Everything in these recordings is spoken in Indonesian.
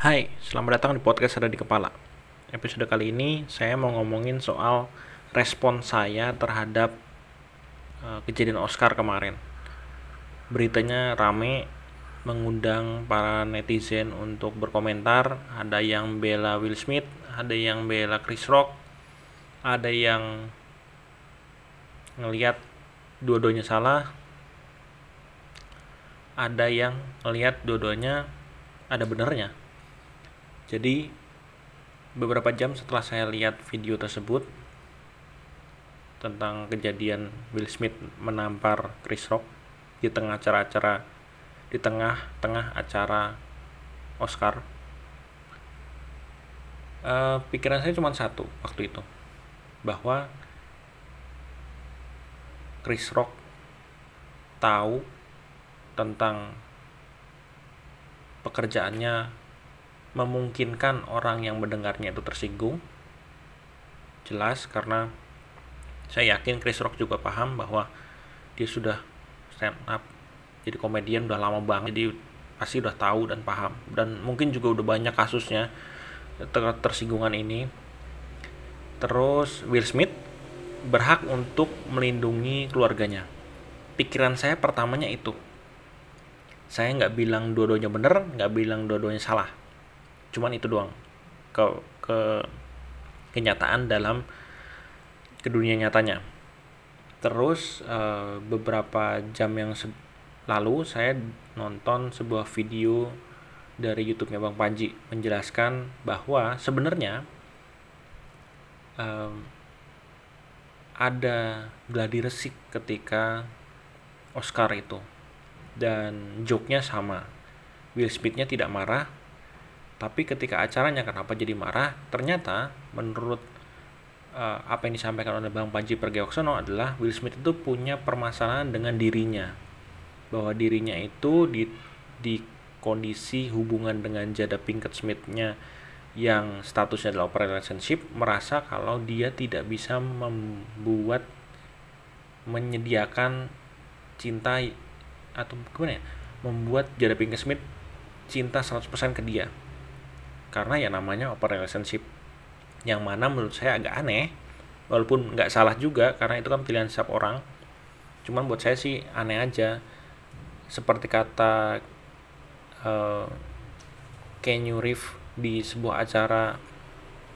Hai, selamat datang di podcast Ada di Kepala. Episode kali ini saya mau ngomongin soal respon saya terhadap uh, kejadian Oscar kemarin. Beritanya rame, mengundang para netizen untuk berkomentar. Ada yang bela Will Smith, ada yang bela Chris Rock, ada yang ngelihat dua-duanya salah, ada yang ngelihat dua-duanya ada benernya jadi beberapa jam setelah saya lihat video tersebut tentang kejadian Will Smith menampar Chris Rock di tengah acara-acara di tengah-tengah acara Oscar. Uh, pikiran saya cuma satu waktu itu bahwa Chris Rock tahu tentang pekerjaannya memungkinkan orang yang mendengarnya itu tersinggung. Jelas karena saya yakin Chris Rock juga paham bahwa dia sudah stand up jadi komedian udah lama banget jadi pasti udah tahu dan paham. Dan mungkin juga udah banyak kasusnya ter tersinggungan ini. Terus Will Smith berhak untuk melindungi keluarganya. Pikiran saya pertamanya itu. Saya nggak bilang dua-duanya benar nggak bilang dua-duanya salah cuman itu doang. Ke ke kenyataan dalam ke dunia nyatanya. Terus uh, beberapa jam yang lalu saya nonton sebuah video dari YouTube-nya Bang Panji menjelaskan bahwa sebenarnya um, ada gladi resik ketika Oscar itu. Dan joke-nya sama. Will Smith-nya tidak marah tapi ketika acaranya kenapa jadi marah? Ternyata menurut uh, apa yang disampaikan oleh Bang Panji Pergeoksono adalah Will Smith itu punya permasalahan dengan dirinya. Bahwa dirinya itu di di kondisi hubungan dengan Jada Pinkett Smith-nya yang statusnya adalah open relationship merasa kalau dia tidak bisa membuat menyediakan cinta atau gimana ya? Membuat Jada Pinkett Smith cinta 100% ke dia karena ya namanya open relationship. Yang mana menurut saya agak aneh walaupun nggak salah juga karena itu kan pilihan setiap orang. Cuman buat saya sih aneh aja. Seperti kata uh, di sebuah acara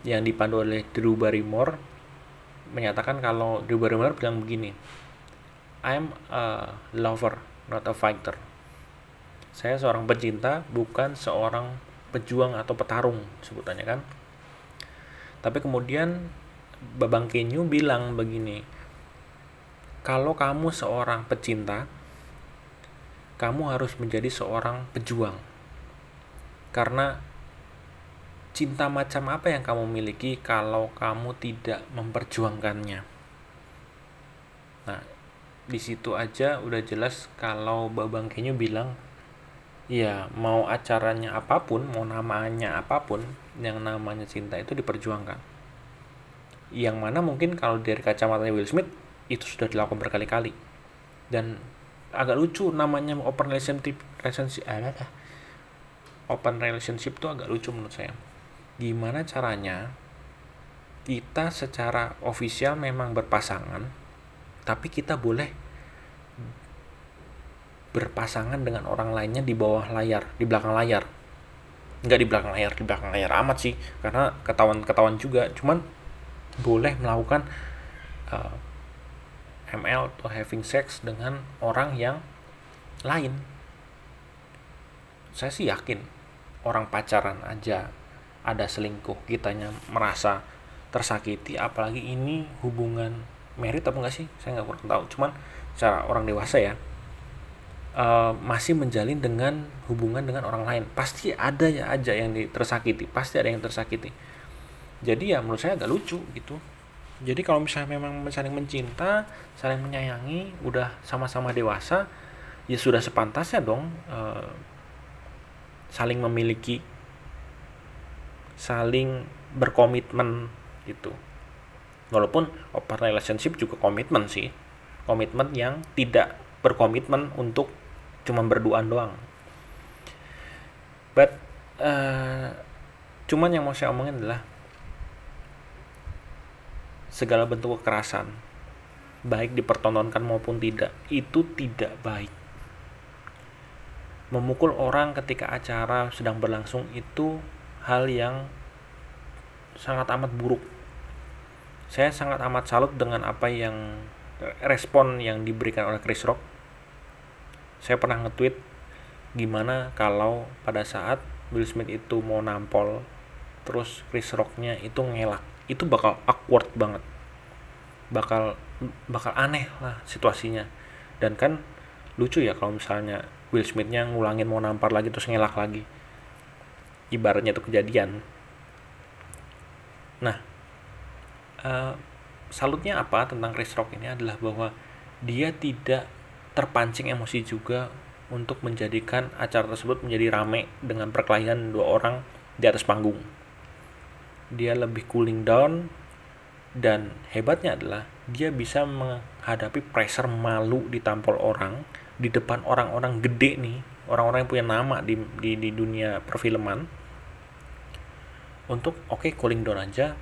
yang dipandu oleh Drew Barrymore menyatakan kalau Drew Barrymore bilang begini I'm a lover not a fighter. Saya seorang pecinta bukan seorang pejuang atau petarung sebutannya kan. Tapi kemudian Babang Kenyu bilang begini kalau kamu seorang pecinta kamu harus menjadi seorang pejuang. Karena cinta macam apa yang kamu miliki kalau kamu tidak memperjuangkannya? Nah di situ aja udah jelas kalau Babang Kenyu bilang ya mau acaranya apa pun mau namanya apa pun yang namanya cinta itu diperjuangkan. Yang mana mungkin kalau dari kacamata Will Smith itu sudah dilakukan berkali-kali. Dan agak lucu namanya open relationship relationship eh, open relationship itu agak lucu menurut saya. Gimana caranya kita secara ofisial memang berpasangan tapi kita boleh berpasangan dengan orang lainnya di bawah layar, di belakang layar. Nggak di belakang layar, di belakang layar amat sih, karena ketahuan-ketahuan juga. Cuman boleh melakukan uh, eh, ML atau having sex dengan orang yang lain. Saya sih yakin orang pacaran aja ada selingkuh, kitanya merasa tersakiti, apalagi ini hubungan merit apa enggak sih? Saya nggak kurang tahu. Cuman secara orang dewasa ya, uh, masih menjalin dengan hubungan dengan orang lain. Pasti ada ya aja yang tersakiti pasti ada yang tersakiti. Jadi ya menurut saya agak lucu gitu. Jadi kalau misalnya memang saling mencinta saling menyayangi udah sama-sama dewasa ya sudah sepantasnya dong uh, saling memiliki saling berkomitmen gitu. Walaupun open relationship juga komitmen sih. Komitmen yang tidak berkomitmen untuk cuma berduaan doang. But uh, cuman yang mau saya omongin adalah segala bentuk kekerasan baik dipertontonkan maupun tidak itu tidak baik. Memukul orang ketika acara sedang berlangsung itu hal yang sangat amat buruk. Saya sangat amat salut dengan apa yang respon yang diberikan oleh Chris Rock saya pernah nge-tweet gimana kalau pada saat Will Smith itu mau nampol terus Chris Rocknya itu ngelak. Itu bakal awkward banget. Bakal bakal aneh lah situasinya. Dan kan lucu ya kalau misalnya Will Smithnya ngulangin mau nampar lagi terus ngelak lagi. Ibaratnya itu kejadian. Nah uh, salutnya apa tentang Chris Rock ini adalah bahwa dia tidak terpancing emosi juga untuk menjadikan acara tersebut menjadi rame dengan perkelahian dua orang di atas panggung. Dia lebih cooling down dan hebatnya adalah dia bisa menghadapi pressure malu ditampol orang di depan orang-orang gede nih orang-orang yang punya nama di, di, di dunia perfilman. Untuk oke okay, cooling down aja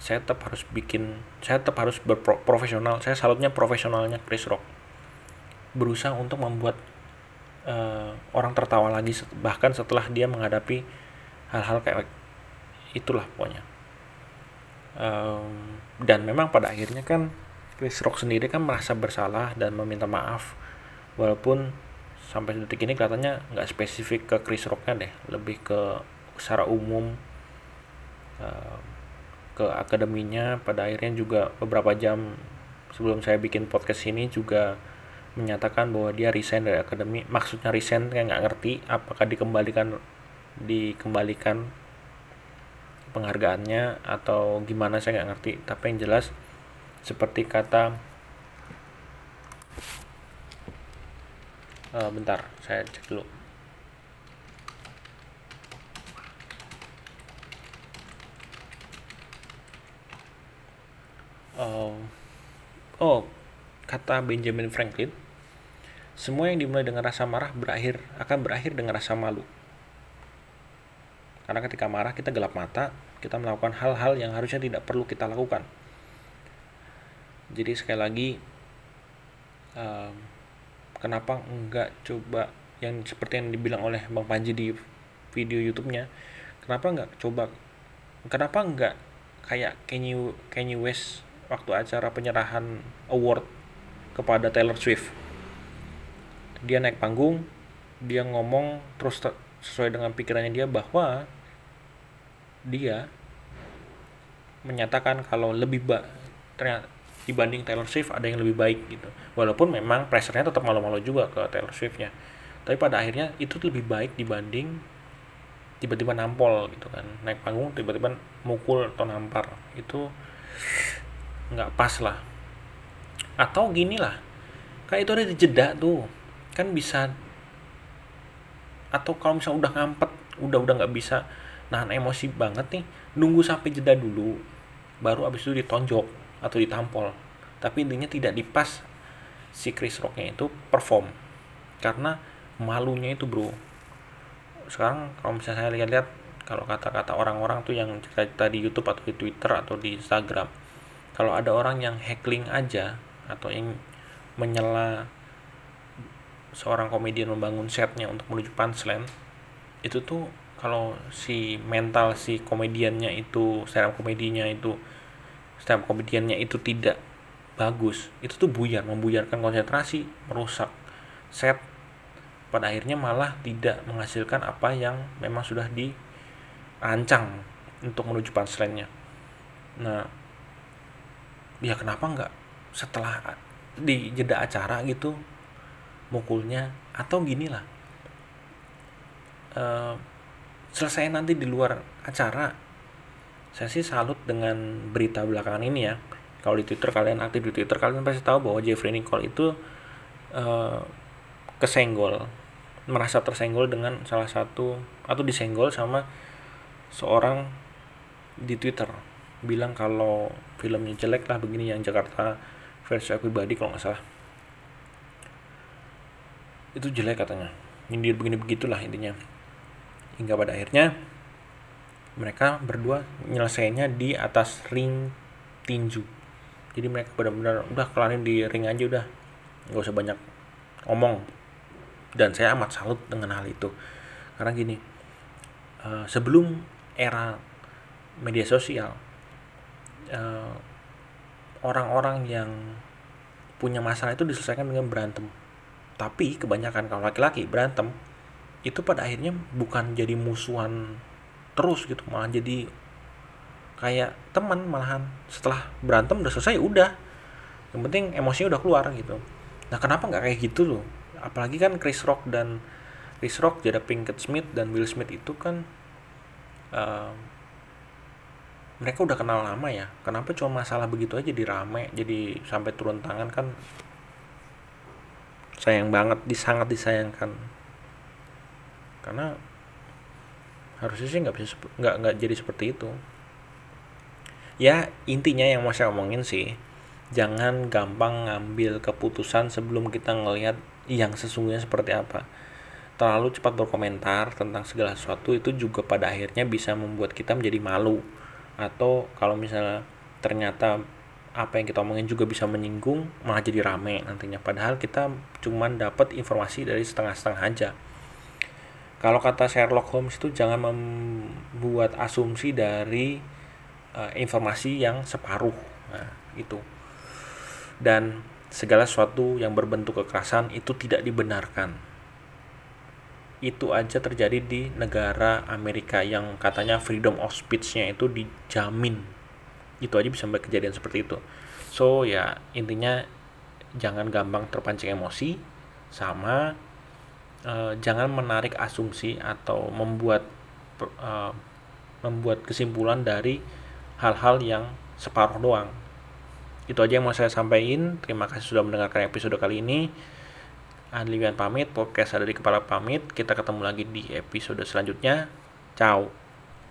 saya tetap harus bikin saya tetap harus berprofesional saya salutnya profesionalnya Chris Rock berusaha untuk membuat uh, orang tertawa lagi bahkan setelah dia menghadapi hal-hal kayak itulah pokoknya. Um, dan memang pada akhirnya kan Chris Rock sendiri kan merasa bersalah dan meminta maaf. Walaupun sampai detik ini kelihatannya nggak spesifik ke Chris Rocknya deh lebih ke secara umum uh, ke akademinya. Pada akhirnya juga beberapa jam sebelum saya bikin podcast ini juga menyatakan bahwa dia resign dari akademi. Maksudnya resign kayak nggak ngerti apakah dikembalikan dikembalikan penghargaannya atau gimana saya nggak ngerti. Tapi yang jelas seperti kata uh, bentar saya cek dulu. Uh, oh kata Benjamin Franklin semua yang dimulai dengan rasa marah berakhir akan berakhir dengan rasa malu karena ketika marah kita gelap mata, kita melakukan hal-hal yang harusnya tidak perlu kita lakukan. Jadi sekali lagi, um, kenapa enggak coba yang seperti yang dibilang oleh Bang Panji di video YouTube-nya, kenapa enggak coba, kenapa enggak kayak Kanye Kanye West waktu acara penyerahan award kepada Taylor Swift. Dia naik panggung, dia ngomong terus sesuai dengan pikirannya dia bahwa dia menyatakan kalau lebih baik ternyata dibanding Taylor Swift ada yang lebih baik gitu. Walaupun memang pressernya tetap malu-malu juga ke Taylor Swiftnya. Tapi pada akhirnya itu lebih baik dibanding tiba-tiba nampol gitu kan. Naik panggung tiba-tiba mukul atau nampar. Itu nggak pas lah. Atau gini lah. Kayak itu ada di jeda tuh kan bisa atau kalau misalnya udah ngampet udah udah nggak bisa nahan emosi banget nih nunggu sampai jeda dulu baru abis itu ditonjok atau ditampol. Tapi intinya tidak dipas si Chris Rocknya itu perform karena malunya itu bro. Sekarang kalau misalnya saya lihat-lihat kalau kata-kata orang-orang tuh yang cerita di YouTube atau di Twitter atau di Instagram kalau ada orang yang heckling aja atau yang menyela seorang komedian membangun setnya untuk menuju punchline itu tuh kalau si mental si komediannya itu stand komedinya itu stand up komediannya itu tidak bagus itu tuh buyar membuyarkan konsentrasi merusak set pada akhirnya malah tidak menghasilkan apa yang memang sudah dirancang untuk menuju punchline-nya. Nah ya kenapa nggak setelah di jeda acara gitu mukulnya atau gini lah. Uh, selesai nanti di luar acara saya sih salut dengan berita belakangan ini ya. Kalau di Twitter kalian aktif di Twitter kalian pasti tahu bahwa Jeffrey Nicole itu uh, kesenggol merasa tersenggol dengan salah satu atau disenggol sama seorang di Twitter. Bilang kalau filmnya jelek lah begini yang Jakarta versi pribadi kalau nggak salah itu jelek katanya. Nyindir begini begitulah intinya. Hingga pada akhirnya mereka berdua nyelesainya di atas ring tinju. Jadi mereka benar-benar udah kelarin di ring aja udah. Nggak usah banyak omong dan saya amat salut dengan hal itu. Karena gini uh, sebelum era media sosial uh, orang-orang yang punya masalah itu diselesaikan dengan berantem tapi kebanyakan kalau laki-laki berantem itu pada akhirnya bukan jadi musuhan terus gitu malah jadi kayak teman malahan. Setelah berantem udah selesai udah. Yang penting emosinya udah keluar gitu. Nah kenapa nggak kayak gitu loh? Apalagi kan Chris Rock dan Chris Rock Jada Pinkett Smith dan Will Smith itu kan uh, mereka udah kenal lama ya. Kenapa cuma masalah begitu aja dirame jadi sampai turun tangan kan sayang banget disangat disayangkan. Karena harusnya sih nggak bisa nggak nggak jadi seperti itu. Ya intinya yang mau saya omongin sih jangan gampang ngambil keputusan sebelum kita ngelihat yang sesungguhnya seperti apa. Terlalu cepat berkomentar tentang segala sesuatu itu juga pada akhirnya bisa membuat kita menjadi malu. Atau kalau misalnya ternyata apa yang kita omongin juga bisa menyinggung malah jadi rame nantinya. Padahal kita cuma dapat informasi dari setengah-setengah aja. Kalau kata Sherlock Holmes itu jangan membuat asumsi dari uh, informasi yang separuh. Nah, itu. Dan segala sesuatu yang berbentuk kekerasan itu tidak dibenarkan. Itu aja terjadi di negara Amerika yang katanya freedom of speech-nya itu dijamin itu aja bisa sampai kejadian seperti itu. So ya intinya jangan gampang terpancing emosi sama uh, jangan menarik asumsi atau membuat uh, membuat kesimpulan dari hal-hal yang separuh doang. Itu aja yang mau saya sampaikan. Terima kasih sudah mendengarkan episode kali ini. Adlian pamit podcast ada di kepala pamit. Kita ketemu lagi di episode selanjutnya. Ciao